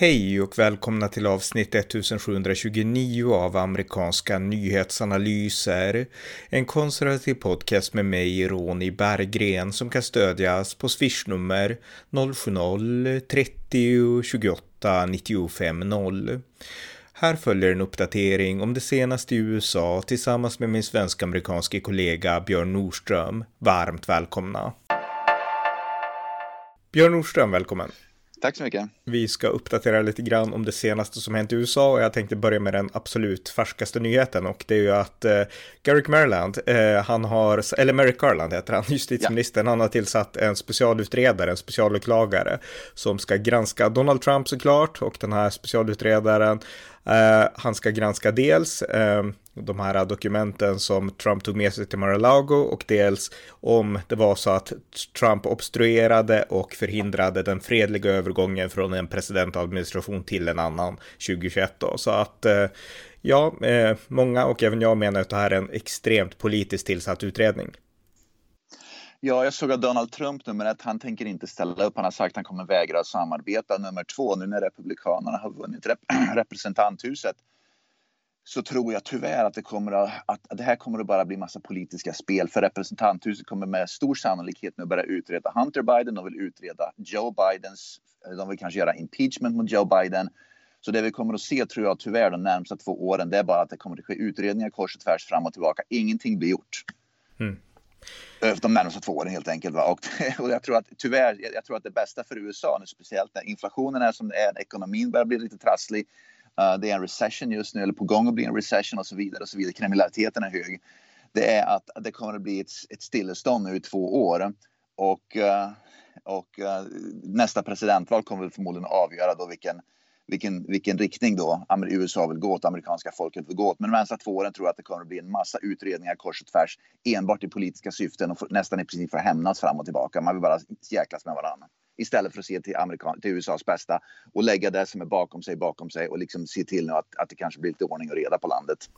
Hej och välkomna till avsnitt 1729 av amerikanska nyhetsanalyser. En konservativ podcast med mig, Ronny Berggren, som kan stödjas på swishnummer 070-30 28 95 0. Här följer en uppdatering om det senaste i USA tillsammans med min svensk-amerikanske kollega Björn Nordström. Varmt välkomna! Björn Nordström, välkommen! Tack så mycket. Vi ska uppdatera lite grann om det senaste som hänt i USA och jag tänkte börja med den absolut färskaste nyheten och det är ju att eh, Garrick Maryland, eh, han har, eller Merrick Garland heter han, justitieministern, ja. han har tillsatt en specialutredare, en specialåklagare som ska granska Donald Trump såklart och den här specialutredaren Eh, han ska granska dels eh, de här dokumenten som Trump tog med sig till Mar-a-Lago och dels om det var så att Trump obstruerade och förhindrade den fredliga övergången från en presidentadministration till en annan 2021 då. Så att eh, ja, många och även jag menar att det här är en extremt politiskt tillsatt utredning. Ja, jag såg att Donald Trump nummer ett, han tänker inte ställa upp. Han har sagt att han kommer vägra samarbeta. Nummer två, nu när Republikanerna har vunnit rep representanthuset så tror jag tyvärr att det kommer att, att det här kommer att bara bli massa politiska spel. För representanthuset kommer med stor sannolikhet nu börja utreda Hunter Biden. De vill utreda Joe Bidens, de vill kanske göra impeachment mot Joe Biden. Så det vi kommer att se tror jag tyvärr de närmsta två åren, det är bara att det kommer att ske utredningar kors och tvärs fram och tillbaka. Ingenting blir gjort. Mm. Eh, de närmaste två åren helt enkelt. Va? Och, och jag tror att tyvärr, jag tror att det bästa för USA nu, speciellt när inflationen är som det är, ekonomin börjar bli lite trasslig. Uh, det är en recession just nu, eller på gång att bli en recession och så vidare. och så vidare. Kriminaliteten är hög. Det är att det kommer att bli ett, ett stillestånd nu i två år. Och, uh, och uh, nästa presidentval kommer förmodligen förmodligen avgöra då vilken vilken, vilken riktning då USA vill gå åt, amerikanska folket vill gå åt. Men de närmsta två åren tror jag att det kommer att bli en massa utredningar kors och tvärs enbart i politiska syften och nästan i princip för att hämnas fram och tillbaka. Man vill bara jäklas med varandra istället för att se till, Amerikan till USAs bästa och lägga det som är bakom sig bakom sig och liksom se till nu att, att det kanske blir lite ordning och reda på landet.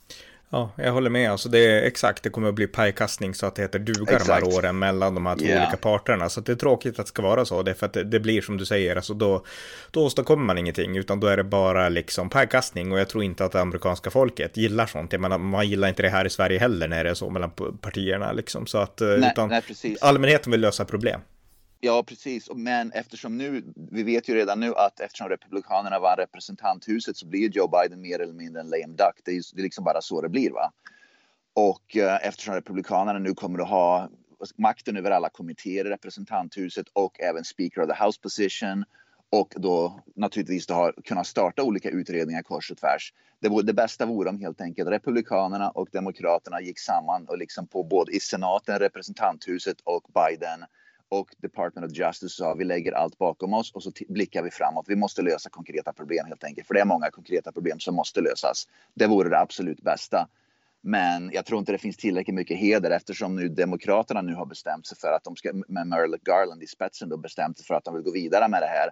Ja, jag håller med. Alltså det är exakt, det kommer att bli pajkastning så att det heter duga exakt. de här åren mellan de här två yeah. olika parterna. Så det är tråkigt att det ska vara så. Det för att det, det, blir som du säger, alltså då, då åstadkommer man ingenting, utan då är det bara liksom pajkastning. Och jag tror inte att det amerikanska folket gillar sånt. Jag menar, man gillar inte det här i Sverige heller när det är så mellan partierna liksom. Så att, nej, utan nej, allmänheten vill lösa problem. Ja, precis. Men eftersom nu, vi vet ju redan nu att eftersom Republikanerna vann representanthuset så blir Joe Biden mer eller mindre en lame duck. Det är, det är liksom bara så det blir. va. Och eh, eftersom Republikanerna nu kommer att ha makten över alla kommittéer i representanthuset och även Speaker of the House position och då naturligtvis då har kunnat starta olika utredningar kors och tvärs. Det, det bästa vore om helt enkelt Republikanerna och Demokraterna gick samman och liksom på både i senaten, representanthuset och Biden och Department of Justice sa vi lägger allt bakom oss och så blickar vi framåt. Vi måste lösa konkreta problem helt enkelt, för det är många konkreta problem som måste lösas. Det vore det absolut bästa. Men jag tror inte det finns tillräckligt mycket heder eftersom nu Demokraterna nu har bestämt sig för att de ska med Merrick Garland i spetsen då bestämt sig för att de vill gå vidare med det här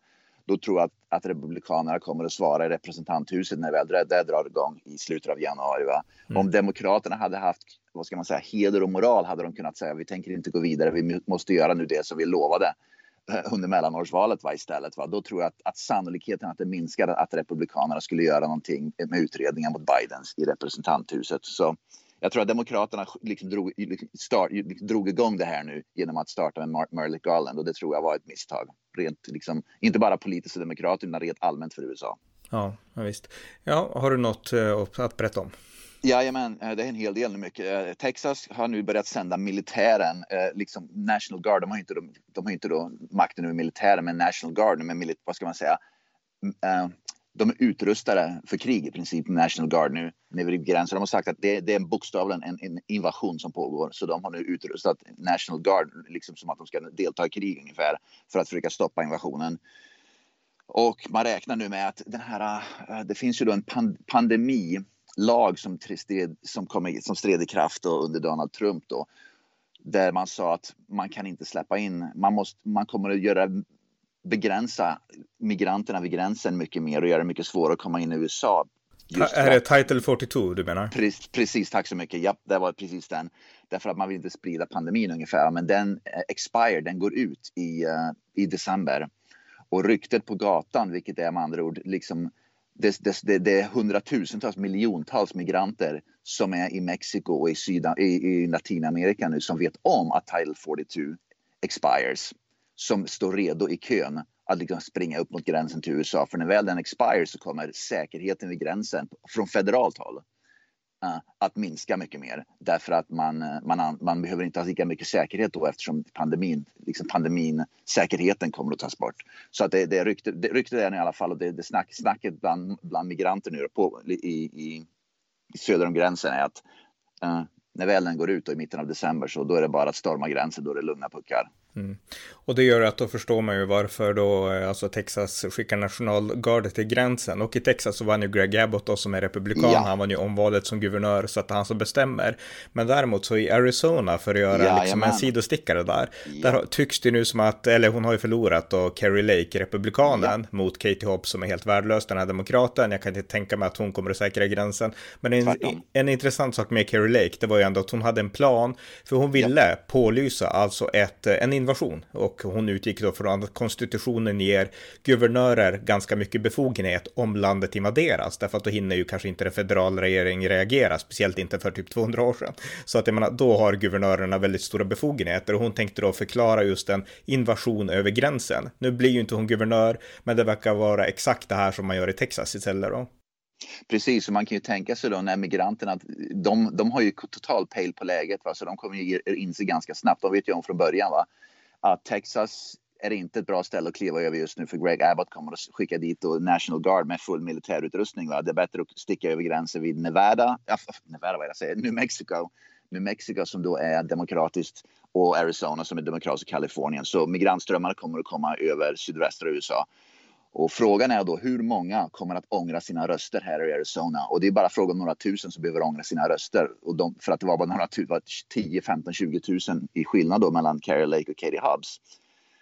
då tror jag att, att Republikanerna kommer att svara i representanthuset när väl det, det drar igång i slutet av januari. Mm. Om Demokraterna hade haft vad ska man säga, heder och moral hade de kunnat säga vi tänker inte gå vidare, vi måste göra nu det som vi lovade eh, under mellanårsvalet va, istället. Va? Då tror jag att, att sannolikheten att det minskade att Republikanerna skulle göra någonting med utredningen mot Bidens i representanthuset. Så jag tror att Demokraterna liksom drog, liksom start, liksom drog igång det här nu genom att starta med Merrick Garland och det tror jag var ett misstag. Rent, liksom, inte bara politiskt och demokratiskt utan rent allmänt för USA. Ja, visst. Ja, har du något uh, att berätta om? Jajamän, eh, det är en hel del mycket. Eh, Texas har nu börjat sända militären, liksom National Guard, de har inte, de, de har inte då makten över militären, men National Guard, med vad ska man säga, de är utrustade för krig i princip, National Guard nu, nere vid gränsen. De har sagt att det, det är bokstavligen en, en, invasion som pågår. Så de har nu utrustat National Guard liksom som att de ska delta i krig ungefär för att försöka stoppa invasionen. Och man räknar nu med att den här, eh, det finns ju då en pand pandemilag som, stred, som, kom, som stred i kraft då under Donald Trump då. Där man sa att man kan inte släppa in, man, måste, man kommer att göra begränsa migranterna vid gränsen mycket mer och göra det mycket svårare att komma in i USA. Just är det Title 42 du menar? Precis, precis, tack så mycket. Ja, det var precis den. Därför att man vill inte sprida pandemin ungefär. Men den uh, expire, den går ut i, uh, i december. Och ryktet på gatan, vilket är med andra ord liksom det, det, det, det är hundratusentals, miljontals migranter som är i Mexiko och i, Syda, i, i Latinamerika nu som vet om att Title 42 expires. Som står redo i kön att liksom springa upp mot gränsen till USA. För när väl den expires så kommer säkerheten vid gränsen från federalt håll uh, att minska mycket mer. Därför att man, eh, man, man behöver inte ha lika mycket säkerhet då eftersom pandemin, liksom pandemin, säkerheten kommer att tas bort. Så att det, det, ryktet, det ryktet är i alla fall och det, det snack, snacket bland, bland migranter nu på, i, i, i söder om gränsen är att uh, när väl den går ut i mitten av december så då är det bara att storma gränsen, då är det lugna puckar. Mm. Och det gör att då förstår man ju varför då eh, alltså Texas skickar nationalgardet till gränsen. Och i Texas så vann ju Greg Abbott då som är republikan. Ja. Han vann ju omvalet som guvernör så att det är han som bestämmer. Men däremot så i Arizona för att göra ja, liksom en sidostickare där. Ja. Där tycks det nu som att, eller hon har ju förlorat då Kerry Lake, republikanen, mot Katie Hobbs som är helt värdelös, den här demokraten. Jag kan inte tänka mig att hon kommer att säkra gränsen. Men en, en intressant sak med Kerry Lake, det var ju ändå att hon hade en plan. För hon ville pålysa alltså ett, en invasion. Och hon utgick då från att konstitutionen ger guvernörer ganska mycket befogenhet om landet invaderas. Därför att då hinner ju kanske inte en federal regering reagera, speciellt inte för typ 200 år sedan. Så att jag menar, då har guvernörerna väldigt stora befogenheter och hon tänkte då förklara just en invasion över gränsen. Nu blir ju inte hon guvernör, men det verkar vara exakt det här som man gör i Texas istället då. Precis, och man kan ju tänka sig då när migranterna, de, de har ju total pejl på läget, va? så de kommer ju inse ganska snabbt, de vet ju om från början va? Att Texas är inte ett bra ställe att kliva över just nu för Greg Abbott kommer att skicka dit då National Guard med full militärutrustning. Va? Det är bättre att sticka över gränsen vid Nevada, ja, Nevada vad jag säger, New Mexico. New Mexico som då är demokratiskt och Arizona som är demokratiskt och Kalifornien. Så migrantströmmarna kommer att komma över sydvästra USA. Och frågan är då hur många kommer att ångra sina röster här i Arizona? Och det är bara frågan om några tusen som behöver ångra sina röster. Och de, för att det var bara några 10, 15, 20 tusen i skillnad då mellan Carrie Lake och Katie Hobbs.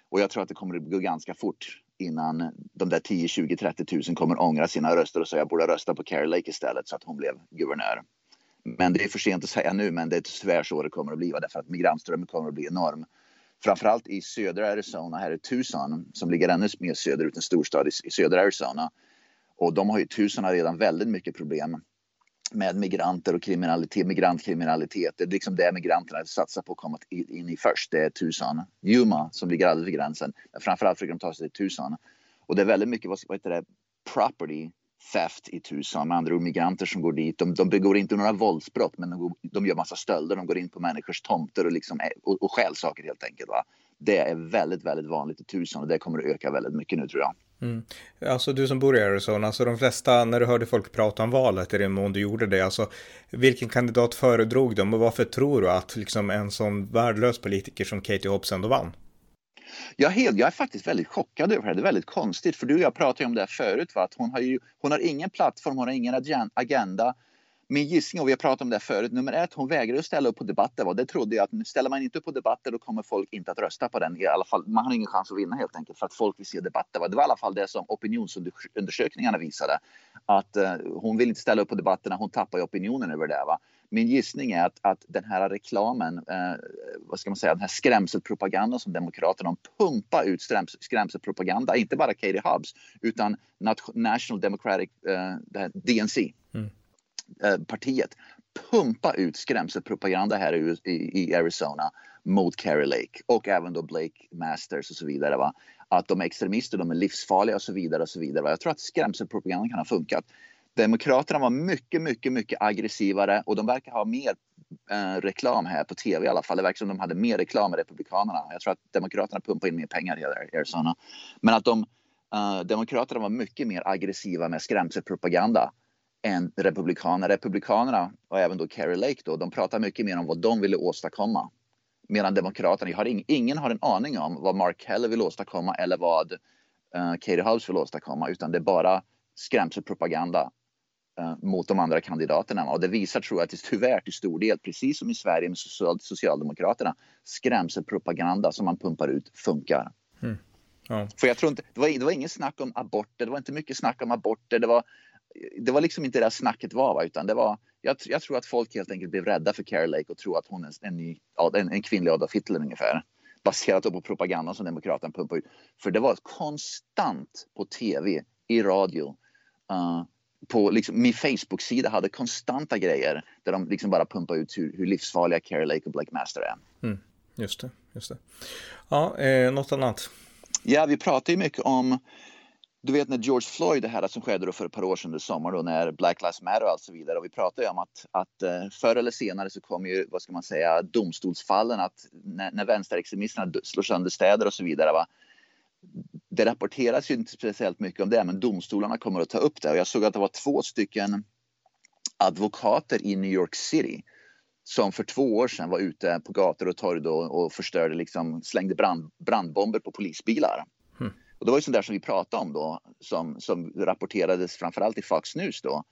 Och jag tror att det kommer att gå ganska fort innan de där 10, 20, 30 tusen kommer ångra sina röster och säga jag borde rösta på Carrie Lake istället så att hon blev guvernör. Men det är för sent att säga nu, men det är tyvärr så det kommer att bli därför att migrantströmmen kommer att bli enorm framförallt i södra Arizona, här är Tucson, som ligger ännu mer söderut, en storstad i, i södra Arizona. Och de har ju, Tucson har redan väldigt mycket problem med migranter och kriminalitet, migrantkriminalitet. Det är liksom det migranterna satsar på att komma in i först. Det är Tucson. Yuma som ligger alldeles vid gränsen. Men framförallt försöker de ta sig till Tucson. Och det är väldigt mycket vad, heter det, property theft i Tucson. Med andra ord migranter som går dit. De, de begår inte några våldsbrott men de, går, de gör massa stölder. De går in på människors tomter och, liksom, och, och stjäl saker helt enkelt. Va? Det är väldigt, väldigt vanligt i Tucson och det kommer att öka väldigt mycket nu tror jag. Mm. Alltså du som bor i Arizona, alltså de flesta, när du hörde folk prata om valet, i den mån du gjorde det, alltså vilken kandidat föredrog de och varför tror du att liksom en sån värdelös politiker som Katie Hobbs ändå vann? Jag är, helt, jag är faktiskt väldigt chockad över det. här. Det är väldigt konstigt för du och jag pratade om det här förut. Va? Att hon, har ju, hon har ingen plattform, hon har ingen agenda. Min gissning, och vi har pratat om det här förut, nummer ett, hon vägrar att ställa upp på debatter. Va? Det trodde jag att nu ställer man inte upp på debatter då kommer folk inte att rösta på den. I alla fall, man har ingen chans att vinna helt enkelt för att folk vill se debatter. Va? Det var i alla fall det som opinionsundersökningarna visade. Att eh, hon vill inte ställa upp på debatterna, hon tappar ju opinionen över det. Va? Min gissning är att, att den här reklamen, eh, vad ska man säga, den här skrämselpropagandan som Demokraterna pumpar ut skräms, skrämselpropaganda, inte bara Katie Hobbs utan National Democratic, eh, DNC, mm. eh, partiet, pumpa ut skrämselpropaganda här i, i, i, Arizona mot Carrie Lake och även då Blake Masters och så vidare. Va? Att de är extremister, de är livsfarliga och så vidare. och så vidare. Va? Jag tror att skrämselpropagandan kan ha funkat. Demokraterna var mycket, mycket, mycket aggressivare och de verkar ha mer eh, reklam här på tv i alla fall. Det verkar som de hade mer reklam än Republikanerna. Jag tror att Demokraterna pumpar in mer pengar i Arizona. Men att de, eh, Demokraterna var mycket mer aggressiva med skrämselpropaganda än Republikanerna. Republikanerna och även då Carrie Lake då, de pratar mycket mer om vad de ville åstadkomma. Medan Demokraterna, har ing, ingen har en aning om vad Mark Keller vill åstadkomma eller vad eh, Katie Hobbs vill åstadkomma utan det är bara skrämselpropaganda mot de andra kandidaterna. Och det visar tror jag tyvärr till stor del, precis som i Sverige med social, Socialdemokraterna, skrämselpropaganda som man pumpar ut funkar. Mm. Ja. För jag tror inte, det var, det var ingen snack om aborter, det var inte mycket snack om aborter, det var, det var liksom inte det snacket var, va? utan det var, jag, jag, tror att folk helt enkelt blev rädda för Carrie Lake och tror att hon är en, ny, en, en kvinnlig Adolf Hitler ungefär. baserat på propagandan som Demokraterna pumpade ut. För det var konstant på tv, i radio, uh, på liksom, min Facebook-sida hade konstanta grejer där de liksom bara pumpade ut hur, hur livsfarliga Carrie Lake och Blake Master är. Mm, just det, just det. Ja, eh, något annat? Ja, vi pratar ju mycket om du vet när George Floyd, det här som skedde då för ett par år sedan i sommar då när Black Lives Matter och så vidare. Och vi pratar ju om att, att eh, förr eller senare så kommer ju, vad ska man säga, domstolsfallen att när, när vänsterextremisterna slår sönder städer och så vidare. Va? Det rapporteras ju inte speciellt mycket om det, men domstolarna kommer att ta upp det. Och jag såg att det var två stycken advokater i New York City som för två år sedan var ute på gator och torg och förstörde, liksom, slängde brand, brandbomber på polisbilar. Och det var ju sånt där som vi pratade om då, som, som rapporterades framförallt i Fox News då.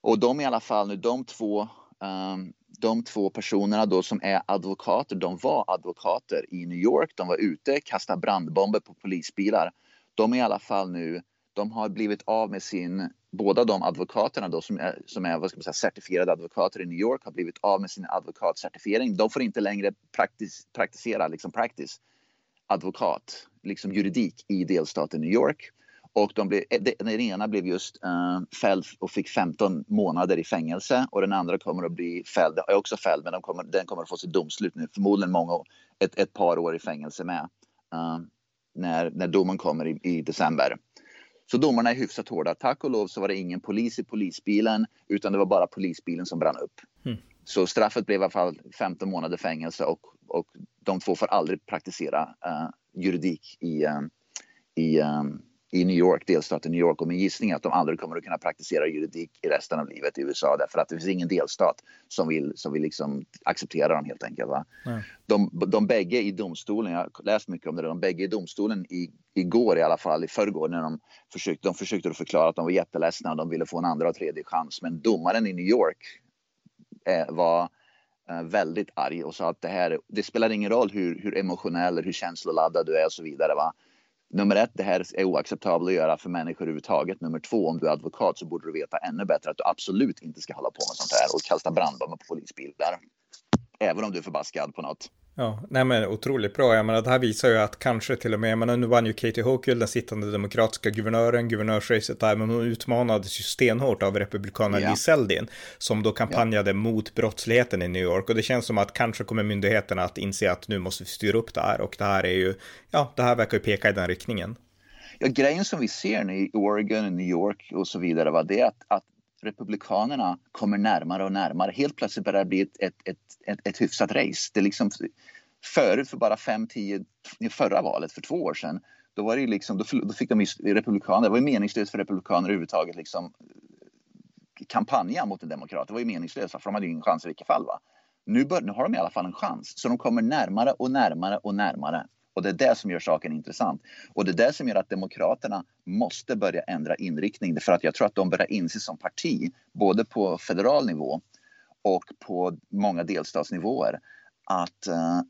Och de i alla fall nu, de två, um, de två personerna då som är advokater, de var advokater i New York. De var ute, kastade brandbomber på polisbilar. De är i alla fall nu, de har blivit av med sin, båda de advokaterna då som är, som är vad ska man säga, certifierade advokater i New York har blivit av med sin advokatcertifiering. De får inte längre praktis, praktisera liksom practice advokat, liksom juridik i delstaten New York. Och de blev, den ena blev just uh, fälld och fick 15 månader i fängelse och den andra kommer att bli fälld, är också fälld men de kommer, den kommer att få sitt domslut nu, förmodligen många, ett, ett par år i fängelse med. Uh, när, när domen kommer i, i, december. Så domarna är hyfsat hårda. Tack och lov så var det ingen polis i polisbilen utan det var bara polisbilen som brann upp. Mm. Så straffet blev i alla fall 15 månader fängelse och, och de två får aldrig praktisera uh, juridik i, uh, i, um, i New York, delstaten New York. Och min gissning är att de aldrig kommer att kunna praktisera juridik i resten av livet i USA därför att det finns ingen delstat som vill, som vill liksom acceptera dem helt enkelt. Va? De, de bägge i domstolen, jag har läst mycket om det, de bägge i domstolen i, igår i alla fall, i förrgår när de försökte, de försökte förklara att de var jätteledsna och de ville få en andra och tredje chans. Men domaren i New York eh, var eh, väldigt arg och sa att det här, det spelar ingen roll hur, hur emotionell eller hur känsloladdad du är och så vidare. Va? Nummer ett, det här är oacceptabelt att göra för människor överhuvudtaget. Nummer två, om du är advokat så borde du veta ännu bättre att du absolut inte ska hålla på med sånt här och kasta brandbomber på polisbilar. Även om du är förbaskad på något. Ja, nej men otroligt bra. Jag menar, det här visar ju att kanske till och med, jag menar, nu vann ju Katie Hochul, den sittande demokratiska guvernören, guvernörsracet där, men hon utmanades ju stenhårt av republikanen ja. Lee Zeldin, som då kampanjade ja. mot brottsligheten i New York. Och det känns som att kanske kommer myndigheterna att inse att nu måste vi styra upp det här. Och det här är ju, ja, det här verkar ju peka i den riktningen. Ja, grejen som vi ser nu i Oregon, New York och så vidare, va, det är att, att Republikanerna kommer närmare och närmare. Helt plötsligt börjar det bli ett, ett, ett, ett, ett hyfsat race. Det är liksom förut för bara 5-10, förra valet för två år sedan, då var det liksom, då, då fick de republikaner, det var ju meningslöst för republikaner överhuvudtaget liksom kampanja mot en demokrat. Det var ju meningslöst för de hade ju ingen chans i vilket fall. Va? Nu, bör, nu har de i alla fall en chans, så de kommer närmare och närmare och närmare. Och det är det som gör saken intressant. Och det är det som gör att Demokraterna måste börja ändra inriktning. För att jag tror att de börjar inse som parti, både på federal nivå och på många delstatsnivåer, att uh,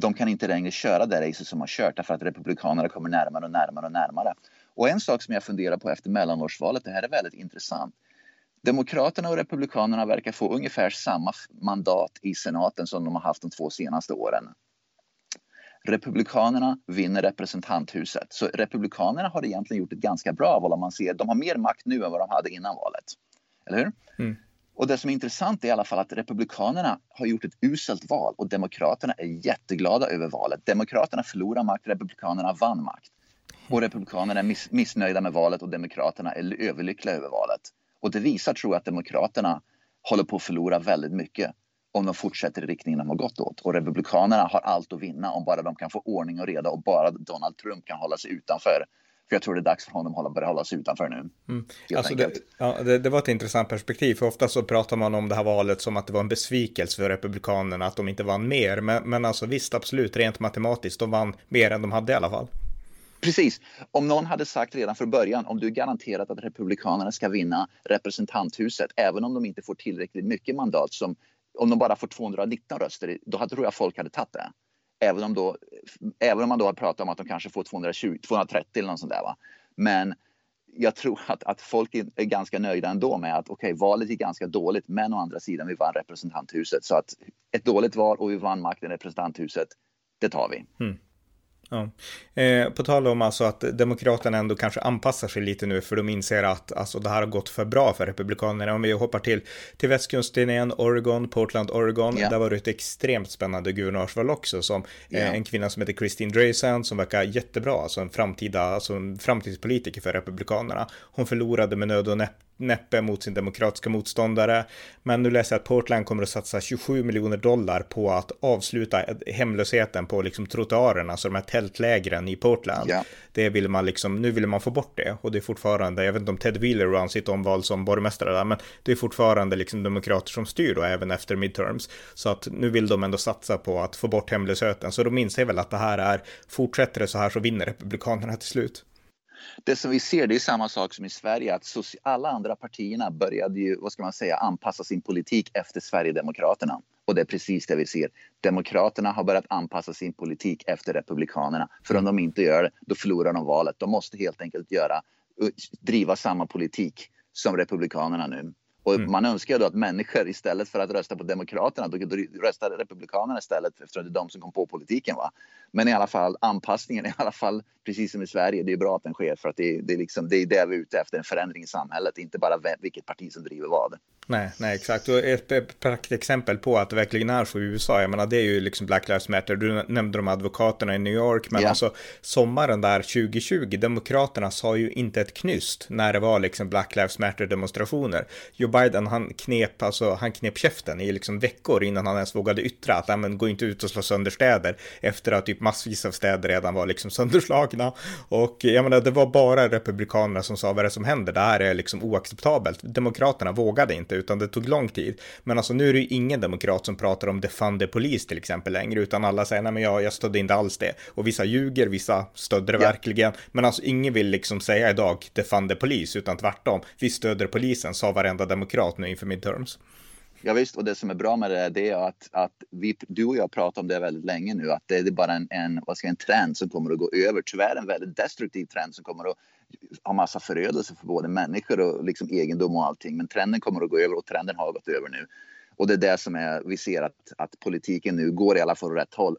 de kan inte längre köra det racet som har kört därför att Republikanerna kommer närmare och närmare och närmare. Och en sak som jag funderar på efter mellanårsvalet, det här är väldigt intressant. Demokraterna och Republikanerna verkar få ungefär samma mandat i senaten som de har haft de två senaste åren. Republikanerna vinner representanthuset. Så Republikanerna har egentligen gjort ett ganska bra val om man ser. De har mer makt nu än vad de hade innan valet. Eller hur? Mm. Och det som är intressant är i alla fall att Republikanerna har gjort ett uselt val och Demokraterna är jätteglada över valet. Demokraterna förlorar makt, Republikanerna vann makt. Och Republikanerna är miss missnöjda med valet och Demokraterna är överlyckliga över valet. Och det visar, tror jag, att Demokraterna håller på att förlora väldigt mycket om de fortsätter i riktningen de har gått åt. Och Republikanerna har allt att vinna om bara de kan få ordning och reda och bara Donald Trump kan hålla sig utanför. För jag tror det är dags för honom att börja hålla sig utanför nu. Mm. Alltså det, ja, det, det, var ett intressant perspektiv, för ofta så pratar man om det här valet som att det var en besvikelse för Republikanerna att de inte vann mer. Men, men alltså visst, absolut, rent matematiskt, de vann mer än de hade i alla fall. Precis. Om någon hade sagt redan från början om du är garanterat att Republikanerna ska vinna representanthuset, även om de inte får tillräckligt mycket mandat som om de bara får 219 röster, då hade, tror jag folk hade tagit det. Även om, då, även om man då har pratat om att de kanske får 220, 230 eller något sånt där. Va? Men jag tror att, att folk är ganska nöjda ändå med att okej, okay, valet gick ganska dåligt, men å andra sidan vi vann representanthuset. Så att ett dåligt val och vi vann makten i representanthuset, det tar vi. Mm. Ja. Eh, på tal om alltså att Demokraterna ändå kanske anpassar sig lite nu för de inser att alltså, det här har gått för bra för Republikanerna. Om vi hoppar till, till västkusten igen, Oregon, Portland, Oregon. Yeah. Där var det ett extremt spännande guvernörsval också som yeah. eh, en kvinna som heter Christine Dreisand som verkar jättebra, alltså en framtida, alltså en framtidspolitiker för Republikanerna. Hon förlorade med nöd och näppe näppe mot sin demokratiska motståndare. Men nu läser jag att Portland kommer att satsa 27 miljoner dollar på att avsluta hemlösheten på liksom trottoarerna, alltså de här tältlägren i Portland. Ja. Det vill man liksom, nu vill man få bort det och det är fortfarande, jag vet inte om Ted Wheeler vann sitt omval som borgmästare där, men det är fortfarande liksom demokrater som styr då även efter midterms. Så att nu vill de ändå satsa på att få bort hemlösheten, så de inser väl att det här är, fortsätter det så här så vinner republikanerna till slut det som vi ser det är samma sak som i Sverige att alla andra partierna började ju, vad ska man säga, anpassa sin politik efter Sverigedemokraterna. Och det är precis det vi ser. Demokraterna har börjat anpassa sin politik efter Republikanerna. För om de inte gör det, då förlorar de valet. De måste helt enkelt göra, driva samma politik som Republikanerna nu. Och mm. man önskar då att människor istället för att rösta på Demokraterna, då, då röstar Republikanerna istället eftersom det är de som kom på politiken. Va? Men i alla fall anpassningen, i alla fall precis som i Sverige, det är bra att den sker för att det, det, är, liksom, det är det vi är ute efter, en förändring i samhället, inte bara vilket parti som driver vad. Nej, nej exakt. Och ett praktexempel på att det verkligen är så i USA, jag menar det är ju liksom Black Lives Matter, du nämnde de advokaterna i New York, men yeah. alltså sommaren där 2020, Demokraterna sa ju inte ett knyst när det var liksom Black Lives Matter demonstrationer. Joe Biden, han knep, alltså han knep käften i liksom veckor innan han ens vågade yttra att, men gå inte ut och slå sönder städer efter att typ massvis av städer redan var liksom sönderslagna. Och jag menar, det var bara republikanerna som sa vad det är som händer, det här är liksom oacceptabelt. Demokraterna vågade inte, utan det tog lång tid. Men alltså nu är det ju ingen demokrat som pratar om defund the police till exempel längre, utan alla säger nej men jag, jag stödde inte alls det. Och vissa ljuger, vissa stödde det ja. verkligen. Men alltså ingen vill liksom säga idag defund the police, utan tvärtom. Vi stöder polisen, sa varenda demokrat nu inför midterms. Ja, visst, och det som är bra med det, det är att, att vi, du och jag pratar pratat om det väldigt länge nu, att det är bara en, en, vad ska jag, en trend som kommer att gå över. Tyvärr en väldigt destruktiv trend som kommer att ha massa förödelse för både människor och liksom egendom och allting. Men trenden kommer att gå över och trenden har gått över nu. Och det är det som är, vi ser att, att politiken nu går i alla fall åt rätt håll.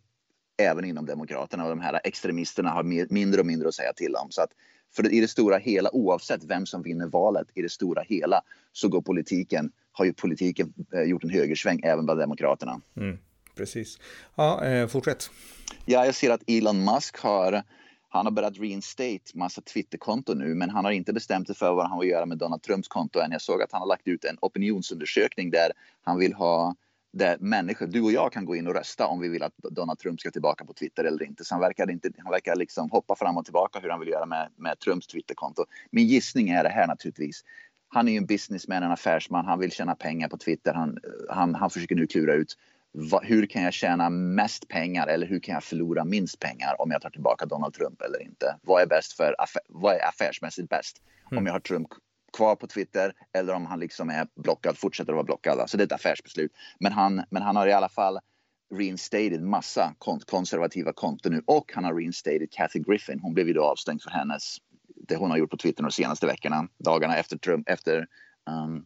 Även inom Demokraterna och de här extremisterna har mer, mindre och mindre att säga till om. Så att för i det stora hela, oavsett vem som vinner valet, i det stora hela så går politiken har ju politiken eh, gjort en högersväng även bland Demokraterna. Mm, precis. Ja, eh, fortsätt. Ja, jag ser att Elon Musk har han har börjat reinstate massa Twitterkonton nu, men han har inte bestämt sig för vad han vill göra med Donald Trumps konto än. Jag såg att han har lagt ut en opinionsundersökning där han vill ha där människor, du och jag kan gå in och rösta om vi vill att Donald Trump ska tillbaka på Twitter eller inte. Så han verkar, inte, han verkar liksom hoppa fram och tillbaka hur han vill göra med, med Trumps Twitterkonto. Min gissning är det här naturligtvis han är ju en businessman, en affärsman. Han vill tjäna pengar på Twitter. Han, han, han försöker nu klura ut vad, hur kan jag tjäna mest pengar eller hur kan jag förlora minst pengar om jag tar tillbaka Donald Trump eller inte? Vad är bäst för vad är affärsmässigt bäst? Mm. Om jag har Trump kvar på Twitter eller om han liksom är blockad, fortsätter att vara blockad. Så det är ett affärsbeslut. Men han, men han har i alla fall reinstated massa konservativa konton nu och han har reinstated Kathy Griffin. Hon blev ju då avstängd för hennes det hon har gjort på Twitter de senaste veckorna, dagarna efter Trump, efter, um,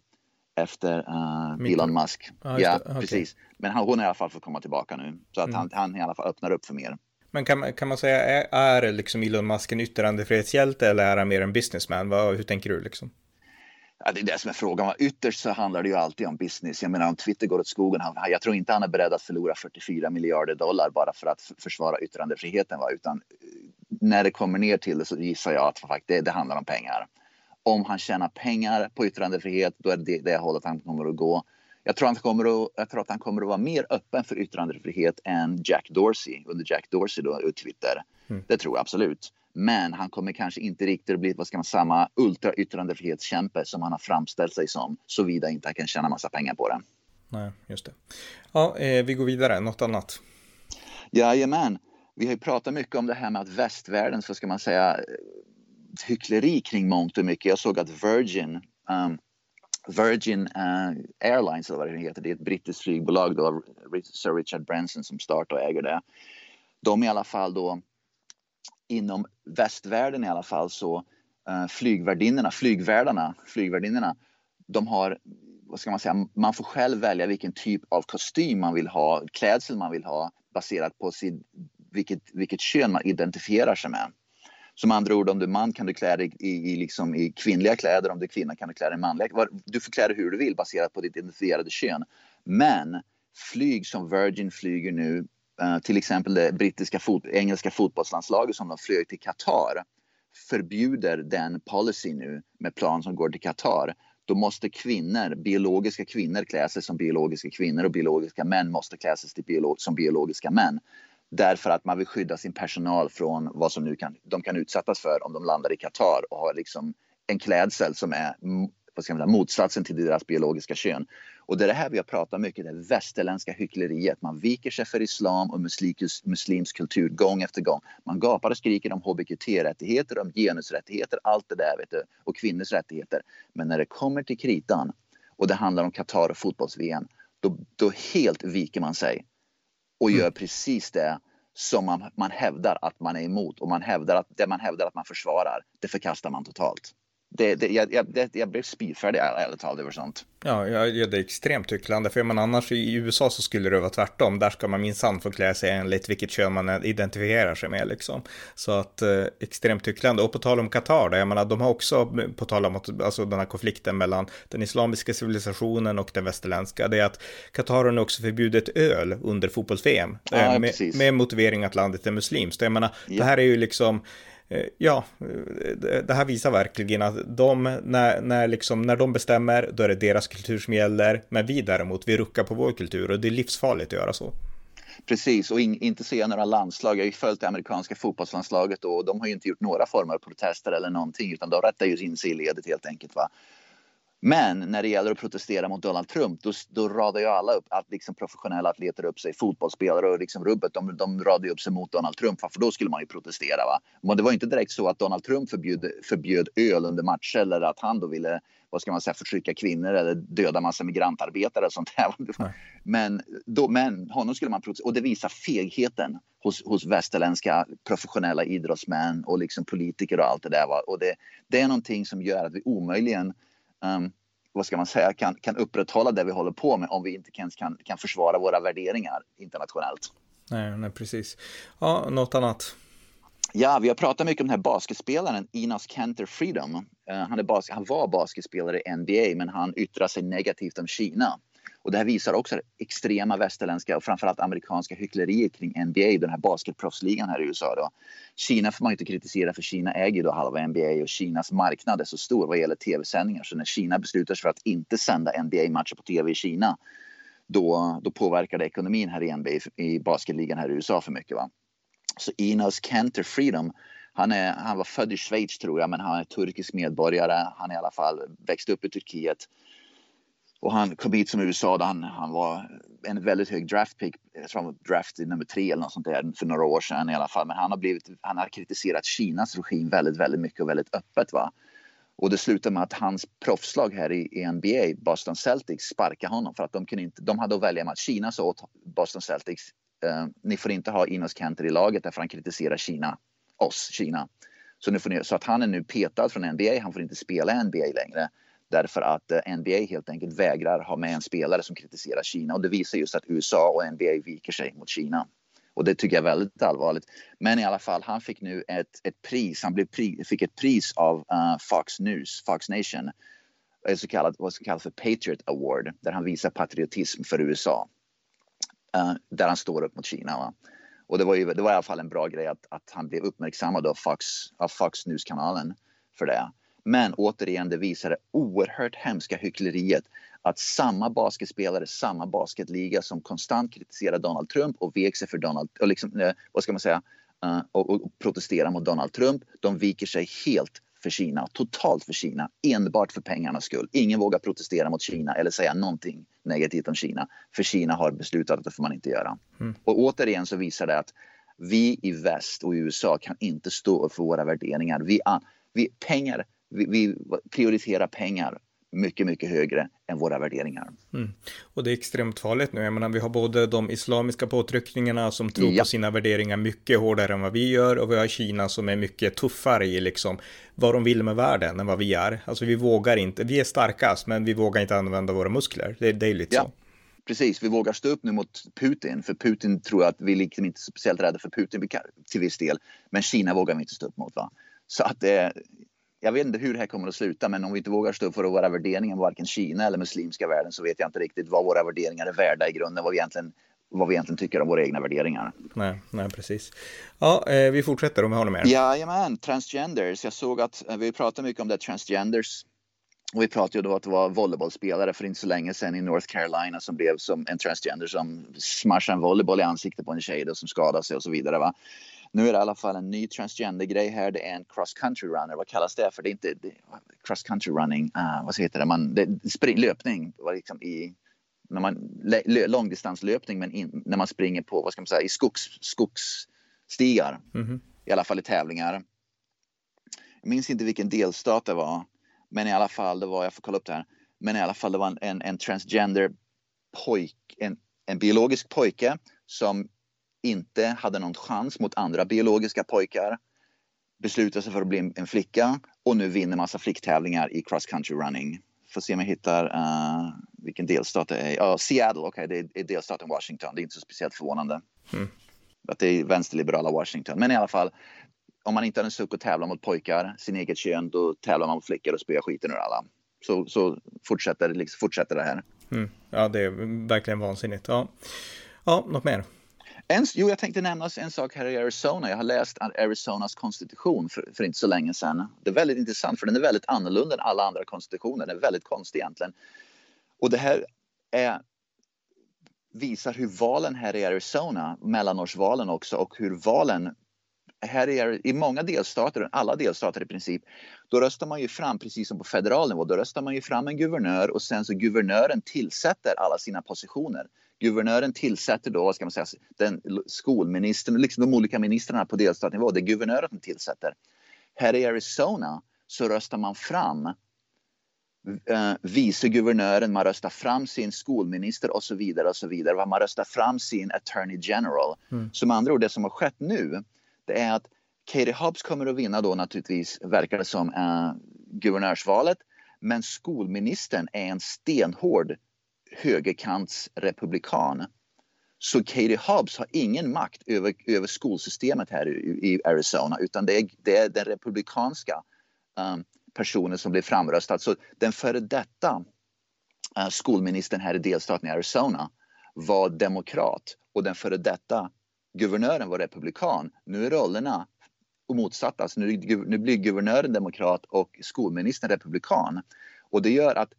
efter uh, Elon Musk. Ah, ja, okay. precis. Men han, hon har i alla fall fått komma tillbaka nu. Så att mm. han, han i alla fall öppnar upp för mer. Men kan man, kan man säga, är, är liksom Elon Musk en yttrandefrihetshjälte eller är han mer en businessman? Vad, hur tänker du liksom? Ja, det är det som är frågan. Ytterst så handlar det ju alltid om business. Jag menar om Twitter går åt skogen, han, jag tror inte han är beredd att förlora 44 miljarder dollar bara för att försvara yttrandefriheten. Va? Utan när det kommer ner till det så gissar jag att faktiskt det, det handlar om pengar. Om han tjänar pengar på yttrandefrihet, då är det det hållet han kommer att gå. Jag tror, han kommer att, jag tror att han kommer att vara mer öppen för yttrandefrihet än Jack Dorsey under Jack Dorsey då, Twitter. Mm. Det tror jag absolut. Men han kommer kanske inte riktigt att bli vad ska man, samma ultra yttrandefrihetskämpe som han har framställt sig som, såvida inte han kan tjäna massa pengar på det. Nej, just det. Ja, eh, vi går vidare. Något annat? Jajamän vi har ju pratat mycket om det här med att västvärlden, så ska man säga, eh, hyckleri kring mångt och mycket. Jag såg att Virgin, um, Virgin uh, Airlines, eller vad det heter, det är ett brittiskt flygbolag då, Sir Richard Branson som startar och äger det. De i alla fall då, inom västvärlden i alla fall så uh, flygvärdinnorna, flygvärdarna, flygvärdinnorna, de har vad ska man säga, man får själv välja vilken typ av kostym man vill ha, klädsel man vill ha baserat på sin vilket, vilket kön man identifierar sig med. Som andra ord, om du är man kan du klä dig i, i, liksom, i kvinnliga kläder, om du är kvinna kan du klä dig i manliga. Du får klä dig hur du vill baserat på ditt identifierade kön. Men flyg som Virgin flyger nu, uh, till exempel det brittiska fot engelska fotbollslandslaget som de flög till Qatar, förbjuder den policy nu med plan som går till Qatar. Då måste kvinnor, biologiska kvinnor klä sig som biologiska kvinnor och biologiska män måste klä sig biolog som biologiska män. Därför att man vill skydda sin personal från vad som nu kan, de kan utsättas för om de landar i Qatar och har liksom en klädsel som är vad ska man säga, motsatsen till deras biologiska kön. Och det är det här vi har pratat mycket, det västerländska hyckleriet. Man viker sig för islam och muslimsk, muslimsk kultur gång efter gång. Man gapar och skriker om hbqt-rättigheter, om genusrättigheter, allt det där vet du, och kvinnors rättigheter. Men när det kommer till kritan och det handlar om Qatar och fotbolls-VM, då, då helt viker man sig och mm. gör precis det som man, man hävdar att man är emot och man hävdar att det man hävdar att man försvarar, det förkastar man totalt det, det, jag, jag, jag blev spyfärdig ärligt talat över sånt. Ja, ja, det är extremt hycklande, för man annars i USA så skulle det vara tvärtom. Där ska man minsann få klä sig enligt vilket kön man identifierar sig med liksom. Så att eh, extremt hycklande. Och på tal om Qatar, då, jag menar, de har också, på tal om att, alltså den här konflikten mellan den islamiska civilisationen och den västerländska, det är att Qatar har nu också förbjudit öl under fotbolls-VM. Ja, eh, med, med, motivering att landet är muslimskt. Jag menar, ja. det här är ju liksom Eh, Eh, ja, eh, det här visar verkligen att de, när, när, liksom, när de bestämmer, då är det deras kultur som gäller, men vi däremot, vi ruckar på vår kultur och det är livsfarligt att göra så. Precis, och in, inte se några landslag. Jag har ju följt det amerikanska fotbollslandslaget och de har ju inte gjort några former av protester eller någonting, utan de rättar ju in sig i ledet helt enkelt. Va? Men när det gäller att protestera mot Donald Trump, då, då radar ju alla upp att liksom professionella atleter upp sig, fotbollsspelare och liksom rubbet, de, de radar upp sig mot Donald Trump, för då skulle man ju protestera. Va? Men det var inte direkt så att Donald Trump förbjöd, förbjöd öl under matcher eller att han då ville vad ska man säga, förtrycka kvinnor eller döda massa migrantarbetare och sånt där. Men, då, men honom skulle man protestera och det visar fegheten hos, hos västerländska professionella idrottsmän och liksom politiker och allt det där. Va? Och det, det är någonting som gör att vi omöjligen um, vad ska man säga, kan, kan upprätthålla det vi håller på med om vi inte ens kan, kan försvara våra värderingar internationellt. Nej, nej, precis. Ja, något annat? Ja, vi har pratat mycket om den här basketspelaren Inas Kanter Freedom. Uh, han, är bas han var basketspelare i NBA, men han yttrar sig negativt om Kina. Och det här visar också det extrema västerländska och framförallt amerikanska hyckleriet kring NBA, den här basketproffsligan här i USA. Då. Kina får man inte kritisera för Kina äger då halva NBA och Kinas marknad är så stor vad gäller tv-sändningar. Så när Kina beslutar sig för att inte sända NBA-matcher på tv i Kina då, då påverkar det ekonomin här i NBA, i basketligan här i USA för mycket. Va? Så Inos Kanter Freedom han, är, han var född i Schweiz tror jag, men han är turkisk medborgare. Han är i alla fall växt upp i Turkiet. Och han kom hit som USA, han, han var en väldigt hög draftpick, jag tror han var draft nummer tre eller något sånt där för några år sedan i alla fall. Men han har, blivit, han har kritiserat Kinas regim väldigt, väldigt mycket och väldigt öppet. Va? Och det slutade med att hans proffslag här i, NBA, Boston Celtics, sparkade honom för att de, kunde inte, de hade att välja med att Kina sa åt Boston Celtics, eh, ni får inte ha Inos Kanter i laget därför han kritiserar Kina, oss, Kina. Så, nu får ni, så att han är nu petad från NBA, han får inte spela NBA längre. Därför att eh, NBA helt enkelt vägrar ha med en spelare som kritiserar Kina. Och det visar just att USA och NBA viker sig mot Kina. Och det tycker jag är väldigt allvarligt. Men i alla fall, han fick nu ett, ett pris. Han blev pri, fick ett pris av uh, Fox News, Fox Nation. ett Så kallat, vad som kallas för Patriot Award. Där han visar patriotism för USA. Uh, där han står upp mot Kina. Va? Och det var, ju, det var i alla fall en bra grej att, att han blev uppmärksammad av Fox, av Fox News-kanalen för det. Men återigen, det visar det oerhört hemska hyckleriet att samma basketspelare, samma basketliga som konstant kritiserar Donald Trump och vek sig för Donald, och liksom, eh, vad ska man säga, uh, och, och protesterar mot Donald Trump, de viker sig helt för Kina, totalt för Kina, enbart för pengarnas skull. Ingen vågar protestera mot Kina eller säga någonting negativt om Kina, för Kina har beslutat att det får man inte göra. Mm. Och återigen så visar det att vi i väst och i USA kan inte stå upp för våra värderingar. Vi, vi, pengar vi, vi prioriterar pengar mycket, mycket högre än våra värderingar. Mm. Och det är extremt farligt nu. Jag menar, vi har både de islamiska påtryckningarna som tror ja. på sina värderingar mycket hårdare än vad vi gör och vi har Kina som är mycket tuffare i liksom vad de vill med världen än vad vi är. Alltså vi vågar inte, vi är starkast men vi vågar inte använda våra muskler. Det, det är lite ja. så. Precis, vi vågar stå upp nu mot Putin. För Putin tror jag att vi liksom inte är speciellt rädda för Putin till viss del. Men Kina vågar vi inte stå upp mot. Va? Så att eh, jag vet inte hur det här kommer att sluta, men om vi inte vågar stå för våra värderingar, varken Kina eller muslimska världen, så vet jag inte riktigt vad våra värderingar är värda i grunden, vad vi egentligen, vad vi egentligen tycker om våra egna värderingar. Nej, nej precis. Ja, eh, vi fortsätter om vi något mer. Jajamän, transgenders. Jag såg att eh, vi pratar mycket om det, transgenders. Och vi pratade ju då att det var volleybollspelare för inte så länge sedan i North Carolina som blev som en transgender som smashade en volleyboll i ansiktet på en tjej då, som skadade sig och så vidare. Va? Nu är det i alla fall en ny transgender-grej här. Det är en cross country runner. Vad kallas det för? Det är inte det, cross country running. Uh, vad heter det? Man, det spring, löpning. Liksom i, när man, långdistanslöpning men in, när man springer på vad ska man säga, i skogs, skogsstigar. Mm -hmm. I alla fall i tävlingar. Jag minns inte vilken delstat det var. Men i alla fall, det var, jag får kolla upp det här. Men i alla fall, det var en, en transgender pojk, en, en biologisk pojke som inte hade någon chans mot andra biologiska pojkar. Beslutade sig för att bli en flicka och nu vinner massa flicktävlingar i cross country running. Får se om jag hittar uh, vilken delstat det är. Ja, Seattle, okej, okay, det är delstaten Washington. Det är inte så speciellt förvånande. Mm. Att det är vänsterliberala Washington. Men i alla fall, om man inte har en suck att tävla mot pojkar, sin eget kön, då tävlar man mot flickor och spöar skiten ur alla. Så, så fortsätter, liksom, fortsätter det här. Mm. Ja, det är verkligen vansinnigt. Ja, ja något mer? En, jo, jag tänkte nämna en sak här i Arizona. Jag har läst Arizonas konstitution för, för, inte så länge sedan. Det är väldigt intressant för den är väldigt annorlunda än alla andra konstitutioner. Den är väldigt konstig egentligen. Och det här är, visar hur valen här i Arizona, mellanårsvalen också, och hur valen här är, i många delstater, alla delstater i princip, då röstar man ju fram, precis som på federal nivå, då röstar man ju fram en guvernör och sen så guvernören tillsätter alla sina positioner. Guvernören tillsätter då, vad ska man säga, den skolministern, liksom de olika ministrarna på delstatsnivå, det är guvernören som tillsätter. Här i Arizona så röstar man fram eh, vice guvernören, man röstar fram sin skolminister och så vidare och så vidare. Man röstar fram sin attorney general. Mm. Med andra ord, det som har skett nu, det är att Katie Hobbs kommer att vinna då naturligtvis, verkar det som, eh, guvernörsvalet. Men skolministern är en stenhård högerkantsrepublikan. Så Katie Hobbs har ingen makt över, över skolsystemet här i, i Arizona utan det är, det är den republikanska um, personen som blir framröstad. Så den före detta uh, skolministern här i delstaten i Arizona var demokrat och den före detta guvernören var republikan. Nu är rollerna motsatta. Alltså nu, nu blir guvernören demokrat och skolministern republikan. Och det gör att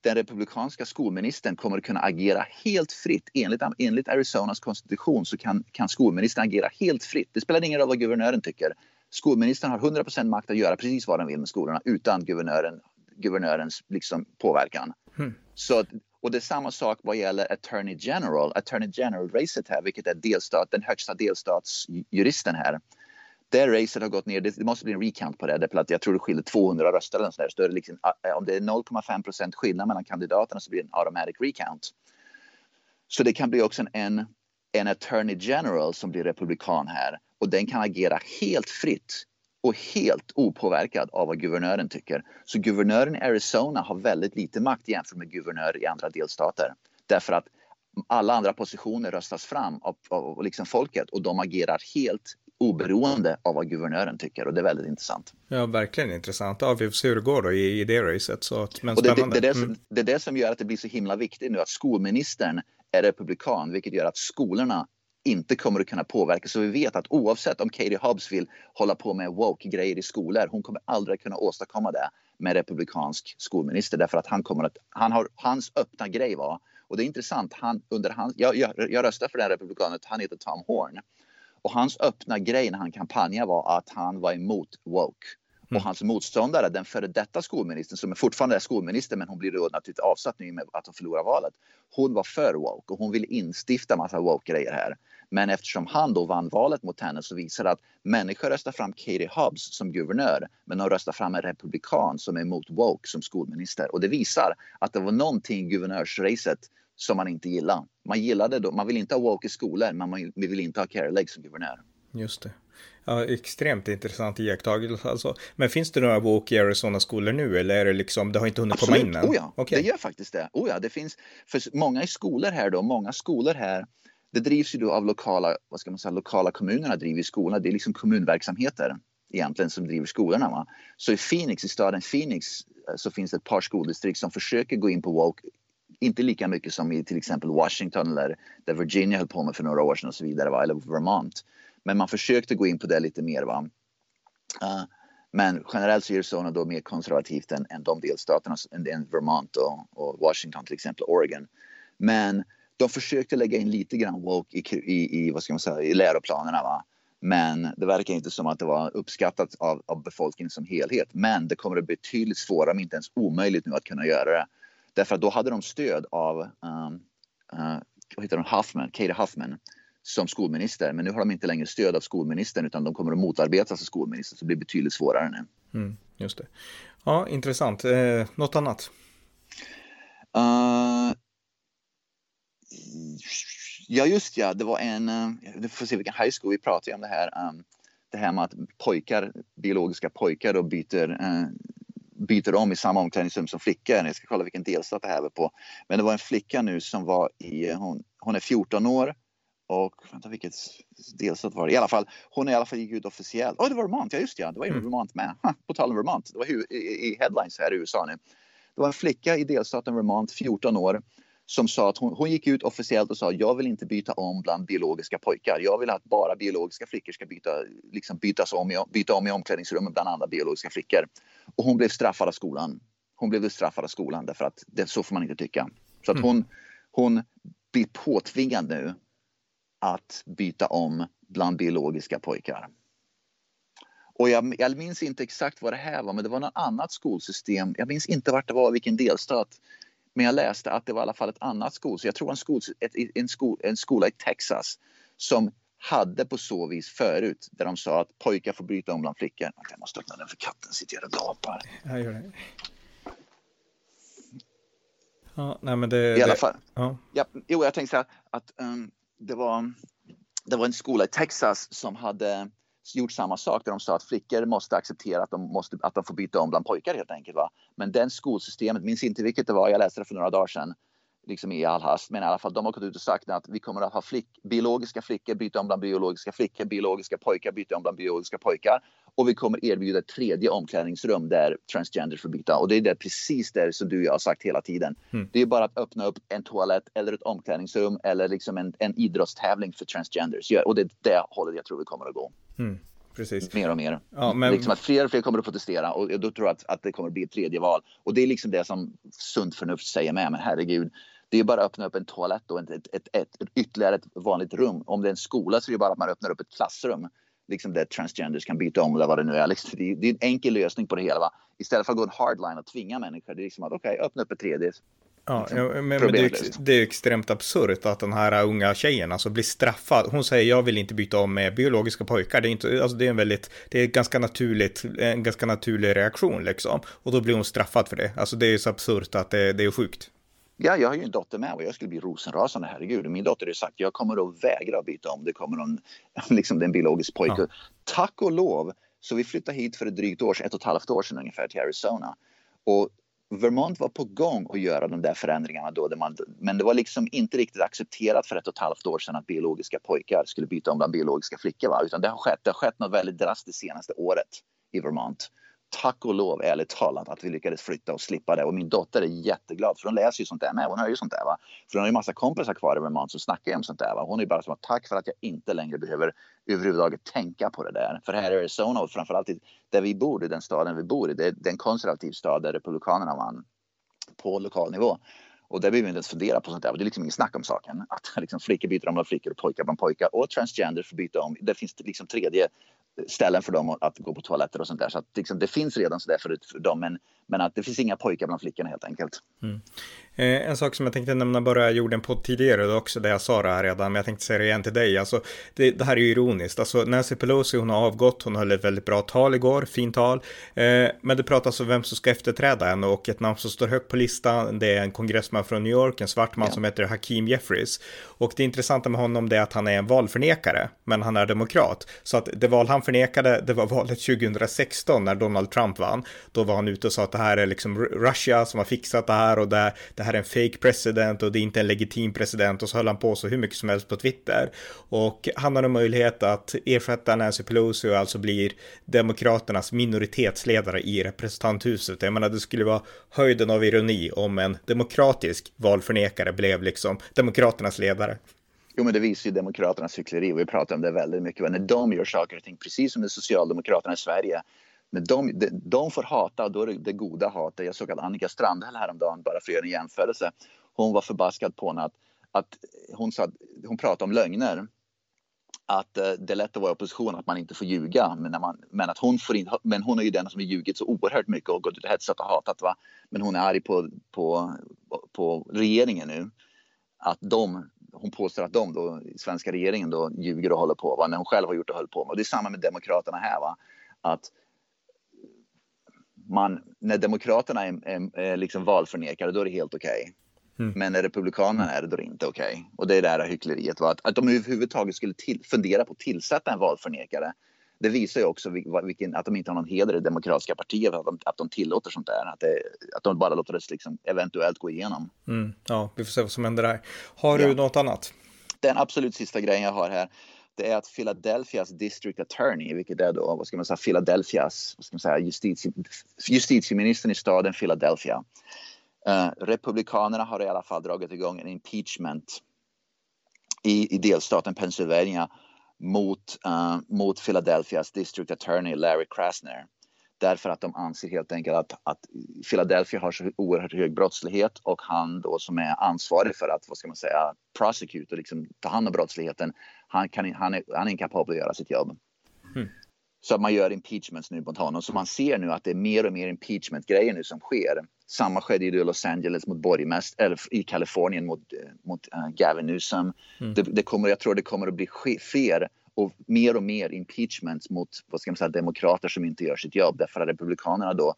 den republikanska skolministern kommer att kunna agera helt fritt. Enligt, enligt Arizonas konstitution så kan, kan skolministern agera helt fritt. Det spelar ingen roll vad guvernören tycker. Skolministern har 100% makt att göra precis vad den vill med skolorna utan guvernören, guvernörens liksom påverkan. Mm. Så, och det är samma sak vad gäller Attorney General. Attorney General-racet här, vilket är delstat, den högsta delstatsjuristen här det racet har gått ner. Det, måste bli en recount på det. Därför att jag tror det skiljer 200 röster eller sådär. Så det liksom, eh, om det är 0,5 procent skillnad mellan kandidaterna så blir det en automatic recount. Så det kan bli också en, en attorney general som blir republikan här och den kan agera helt fritt och helt opåverkad av vad guvernören tycker. Så guvernören i Arizona har väldigt lite makt jämfört med guvernörer i andra delstater. Därför att alla andra positioner röstas fram av, av liksom folket och de agerar helt oberoende av vad guvernören tycker och det är väldigt intressant. Ja, verkligen intressant. Ja, vi får se hur det går då i, i det racet. Så, men och det, det, det, är som, mm. det är det som gör att det blir så himla viktigt nu att skolministern är republikan, vilket gör att skolorna inte kommer att kunna påverka. Så vi vet att oavsett om Katie Hobbs vill hålla på med woke-grejer i skolor, hon kommer aldrig kunna åstadkomma det med republikansk skolminister därför att han kommer att, han har, hans öppna grej var, och det är intressant, han, under hans, jag, jag, jag röstar för den republikanen, han heter Tom Horn. Och hans öppna grej när han kampanjade var att han var emot woke. Mm. Och hans motståndare, den före detta skolministern som är fortfarande är skolminister men hon blir då naturligtvis avsatt nu med att hon förlorar valet. Hon var för woke och hon vill instifta massa woke-grejer här. Men eftersom han då vann valet mot henne så visar det att människor röstar fram Katie Hobbs som guvernör men de röstar fram en republikan som är emot woke som skolminister. Och det visar att det var någonting i guvernörsracet som man inte gillar. Man gillade då, man vill inte ha woke i skolor, men man vill inte ha Carrie Lake som guvernör. Just det. Ja, extremt intressant iakttagelse alltså. Men finns det några woke i Arizona-skolor nu eller är det liksom, det har inte hunnit Absolut. komma in än? Oh ja, okay. det gör faktiskt det. Oh ja, det finns, för många i skolor här då, många skolor här, det drivs ju då av lokala, vad ska man säga, lokala kommunerna driver skolorna. Det är liksom kommunverksamheter egentligen som driver skolorna. Va? Så i Phoenix, i staden Phoenix, eh, så finns det ett par skoldistrikt som försöker gå in på woke inte lika mycket som i till exempel Washington eller där Virginia höll på med för några år sedan och så vidare, va? eller Vermont. Men man försökte gå in på det lite mer. Va? Uh, men generellt så är Arizona då mer konservativt än, än de delstaterna, än Vermont och, och, Washington till exempel, Oregon. Men de försökte lägga in lite grann woke i, i, i vad ska man säga, i läroplanerna. Va? Men det verkar inte som att det var uppskattat av, av befolkningen som helhet. Men det kommer att bli betydligt svårare, om inte ens omöjligt nu att kunna göra det. Därför att då hade de stöd av um, uh, vad heter de? Huffman, Katie Huffman som skolminister. Men nu har de inte längre stöd av skolministern utan de kommer att motarbetas av skolministern så det blir betydligt svårare nu. Mm, just det. Ja, intressant. Eh, något annat? Uh, ja, just ja, det var en, uh, du får se vilken high school vi pratar om det här. Um, det här med att pojkar, biologiska pojkar då byter uh, byter om i samma omklädningsrum som flickor. Jag ska kolla vilken delstat det här är på. Men det var en flicka nu som var i, hon, hon är 14 år och vänta vilket delstat var det? I alla fall, hon är i alla fall gick ut officiellt. Åh, oh, det var Vermont, ja just ja, det var ju mm. Vermont med. Ha, på tal om Vermont, det var i, i, headlines här i USA nu. Det var en flicka i delstaten Vermont, 14 år, som sa att hon, hon gick ut officiellt och sa jag vill inte byta om bland biologiska pojkar. Jag vill att bara biologiska flickor ska byta, liksom bytas om i, byta om i omklädningsrummet bland andra biologiska flickor. Och hon blev straffad av skolan. Hon blev straffad av skolan därför att det, så får man inte tycka. Så att mm. hon, hon blir påtvingad nu att byta om bland biologiska pojkar. Och jag, jag, minns inte exakt vad det här var, men det var något annat skolsystem. Jag minns inte vart det var, vilken delstat. Men jag läste att det var i alla fall ett annat skol. Så jag tror en, skol, ett, en, skol, en skola i Texas som hade på så vis förut där de sa att pojkar får bryta om bland flickor. Jag måste öppna den för katten sitter och gapar. Jag gör det. Ja, nej men det... I alla fall. Ja. Ja, jo, jag tänkte så här att um, det var, det var en skola i Texas som hade gjort samma sak där de sa att flickor måste acceptera att de, måste, att de får byta om bland pojkar helt enkelt. Va? Men den skolsystemet, minns inte vilket det var, jag läste det för några dagar sedan, liksom i all hast, men i alla fall de har gått ut och sagt att vi kommer att ha flick, biologiska flickor byta om bland biologiska flickor, biologiska pojkar byta om bland biologiska pojkar och vi kommer erbjuda ett tredje omklädningsrum där transgender får byta och det är det, precis det som du och jag har sagt hela tiden. Mm. Det är bara att öppna upp en toalett eller ett omklädningsrum eller liksom en, en idrottstävling för transgenders och det är det hållet jag tror vi kommer att gå. Mm. Precis. Mer och mer. Ja, men... liksom att fler och fler kommer att protestera och då tror jag att, att det kommer att bli ett tredje val. Och det är liksom det som sunt förnuft säger med. Men herregud, det är bara att öppna upp en toalett och ett, ett, ett, ett, ytterligare ett vanligt rum. Om det är en skola så är det bara att man öppnar upp ett klassrum liksom där transgenders kan byta om eller vad det nu är. Liksom, det, är, en enkel lösning på det hela. Va? Istället för att gå en hardline och tvinga människor. Det är liksom att okej, okay, öppna upp ett tredje. Ja, liksom, men, men det, är, det är extremt absurt att den här unga tjejen alltså blir straffad. Hon säger jag vill inte byta om med biologiska pojkar. Det är, inte, alltså det är en väldigt, det är ganska naturligt, en ganska naturlig reaktion liksom. Och då blir hon straffad för det. Alltså det är så absurt att det, det är sjukt. Ja, jag har ju en dotter med och jag skulle bli rosenrasande, herregud. Min dotter har sagt jag kommer att vägra byta om det kommer någon, liksom den biologisk pojke. Ja. Tack och lov, så vi flyttade hit för ett drygt år, ett och ett halvt år sedan ungefär till Arizona. Och Vermont var på gång att göra de där förändringarna då, man, men det var liksom inte riktigt accepterat för ett och ett halvt år sedan att biologiska pojkar skulle byta om bland biologiska flickor. Va? Utan det har skett, det har skett något väldigt drastiskt senaste året i Vermont tack och lov ärligt talat att vi lyckades flytta och slippa det. Och min dotter är jätteglad för hon läser ju sånt där med. Hon hör ju sånt där. Va? För hon har ju massa kompisar kvar i Vermont som snackar om sånt där. Va? Hon är ju bara som att tack för att jag inte längre behöver överhuvudtaget tänka på det där. För här i Arizona och framförallt där vi bor, i den staden vi bor i, det är en konservativ stad där Republikanerna vann på lokal nivå. Och där behöver vi inte ens fundera på sånt där. Det är liksom ingen snack om saken. Att liksom flickor byter om bland flickor och pojkar bland pojkar. Och transgender får byta om. Det finns liksom tredje ställen för dem att gå på toaletter och sånt där. Så att liksom, det finns redan sådär för, för dem, men, men att det finns inga pojkar bland flickorna helt enkelt. Mm. Eh, en sak som jag tänkte nämna bara, jag gjorde en podd tidigare också där jag sa det här redan, men jag tänkte säga det igen till dig. Alltså, det, det här är ju ironiskt. Alltså, Nancy Pelosi, hon har avgått, hon höll ett väldigt bra tal igår, fint tal. Eh, men det pratas om vem som ska efterträda henne och ett namn som står högt på listan, det är en kongressman från New York, en svart man ja. som heter Hakeem Jeffries. Och det intressanta med honom är att han är en valförnekare, men han är demokrat. Så att det val han förnekade, det var valet 2016 när Donald Trump vann. Då var han ute och sa att det här är liksom Russia som har fixat det här och det, det här är en fake president och det är inte en legitim president och så höll han på så hur mycket som helst på Twitter. Och han har en möjlighet att ersätta Nancy Pelosi och alltså blir demokraternas minoritetsledare i representanthuset. Jag menar, det skulle vara höjden av ironi om en demokratisk valförnekare blev liksom demokraternas ledare. Jo, men det visar ju Demokraternas hyckleri vi pratar om det väldigt mycket. Men när de gör saker och ting, precis som med Socialdemokraterna i Sverige, när de, de, de får hata, och då är det det goda hatet. Jag såg att Annika Strandhäll häromdagen, bara för att göra en jämförelse, hon var förbaskad på att, att hon, sa, hon pratade om lögner. Att eh, det är lätt att vara i opposition, att man inte får ljuga. Men, när man, men, att hon, får in, men hon är ju den som har ljugit så oerhört mycket och gått ut och hetsat och hatat. Va? Men hon är arg på, på, på regeringen nu. Att de hon påstår att de då, svenska regeringen då ljuger och håller på, va? när hon själv har gjort och höll på med. Och det är samma med Demokraterna här. Va? Att man, när Demokraterna är, är, är liksom valförnekare, då är det helt okej. Okay. Mm. Men när Republikanerna är det, då är det inte okej. Okay. Och det är det här hyckleriet. Va? Att, att de överhuvudtaget skulle till, fundera på att tillsätta en valförnekare, det visar ju också vilken, att de inte har någon heder i demokratiska partiet, att de, att de tillåter sånt där. Att, det, att de bara låter det liksom eventuellt gå igenom. Mm, ja, vi får se vad som händer där. Har du ja. något annat? Den absolut sista grejen jag har här, det är att Philadelphias District Attorney, vilket är då, vad ska man säga, Philadelphias, vad ska man säga, justitie, justitieministern i staden Philadelphia. Uh, republikanerna har i alla fall dragit igång en impeachment i, i delstaten Pennsylvania mot, uh, mot Philadelphias District Attorney Larry Krasner. Därför att de anser helt enkelt att, att Philadelphia har så oerhört hög brottslighet och han då som är ansvarig för att, vad ska man säga, prosecute och liksom ta hand om brottsligheten, han, kan, han, är, han är inkapabel att göra sitt jobb. Så att man gör impeachments nu mot honom. Så man ser nu att det är mer och mer impeachment-grejer nu som sker. Samma skedde i Los Angeles mot eller i Kalifornien mot, mot uh, Gavin Newsom. Mm. Det, det, kommer, jag tror det kommer att bli fler och mer och mer impeachments mot vad ska man säga, demokrater som inte gör sitt jobb. Därför att republikanerna då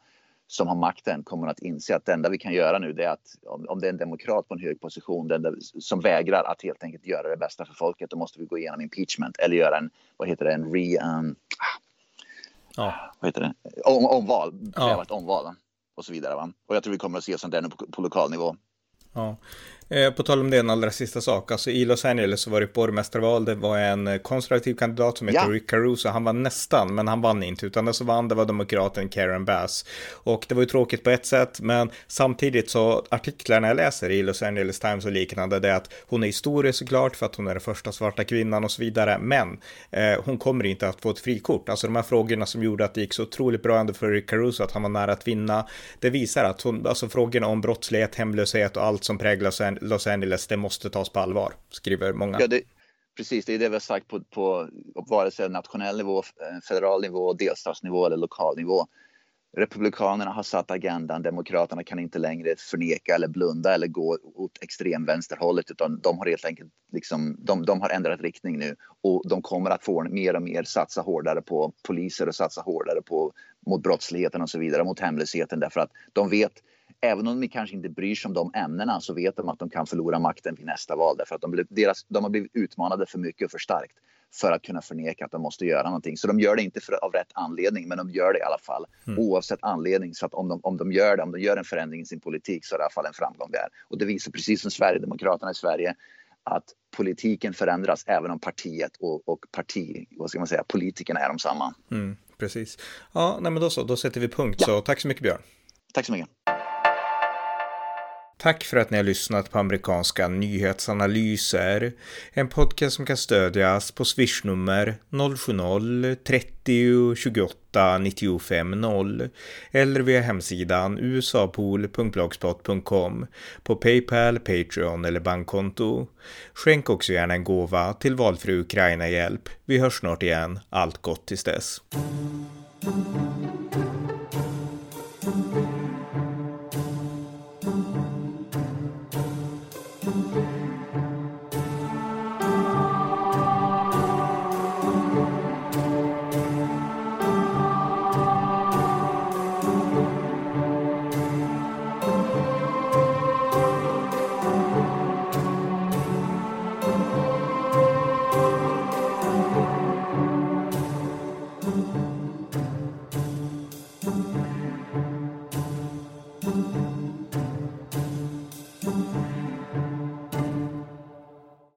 som har makten kommer att inse att det enda vi kan göra nu är att om, om det är en demokrat på en hög position den som vägrar att helt enkelt göra det bästa för folket då måste vi gå igenom impeachment eller göra en, vad heter det, en re... Um, ja. Vad heter det? Om, omval, ja. ett omval och så vidare. Va? Och jag tror vi kommer att se sånt där nu på, på lokal nivå. Ja. Eh, på tal om det, en allra sista sak. Alltså i Los Angeles så var det borgmästarval. Det var en eh, konservativ kandidat som heter ja. Rick Caruso. Han var nästan, men han vann inte. Utan det som vann, det var demokraten Karen Bass. Och det var ju tråkigt på ett sätt, men samtidigt så artiklarna jag läser i Los Angeles Times och liknande, det är att hon är historisk såklart för att hon är den första svarta kvinnan och så vidare. Men eh, hon kommer inte att få ett frikort. Alltså de här frågorna som gjorde att det gick så otroligt bra ändå för Rick Caruso, att han var nära att vinna. Det visar att hon, alltså frågorna om brottslighet, hemlöshet och allt som präglar Los Angeles, det måste tas på allvar, skriver många. Ja, det, precis, det är det vi har sagt på, på vare sig nationell nivå, eh, federal nivå, delstatsnivå eller lokal nivå. Republikanerna har satt agendan, Demokraterna kan inte längre förneka eller blunda eller gå åt extremvänsterhållet utan de har helt enkelt liksom, de, de har ändrat riktning nu och de kommer att få mer och mer satsa hårdare på poliser och satsa hårdare på mot brottsligheten och så vidare, mot hemlösheten därför att de vet även om de kanske inte bryr sig om de ämnena så vet de att de kan förlora makten vid nästa val därför att de, deras, de har blivit utmanade för mycket och för starkt för att kunna förneka att de måste göra någonting. Så de gör det inte för, av rätt anledning, men de gör det i alla fall mm. oavsett anledning. Så att om de, om de gör det, om de gör en förändring i sin politik så är det i alla fall en framgång där. Och det visar precis som Sverigedemokraterna i Sverige att politiken förändras även om partiet och, och parti, vad ska man säga, politikerna är de samma. Mm, precis. Ja, nej men då så, då sätter vi punkt. Ja. Så tack så mycket Björn. Tack så mycket. Tack för att ni har lyssnat på amerikanska nyhetsanalyser. En podcast som kan stödjas på swishnummer 070-30 28 95 0 eller via hemsidan usapool.blogspot.com på Paypal, Patreon eller bankkonto. Skänk också gärna en gåva till valfri Ukraina-hjälp. Vi hörs snart igen. Allt gott tills dess.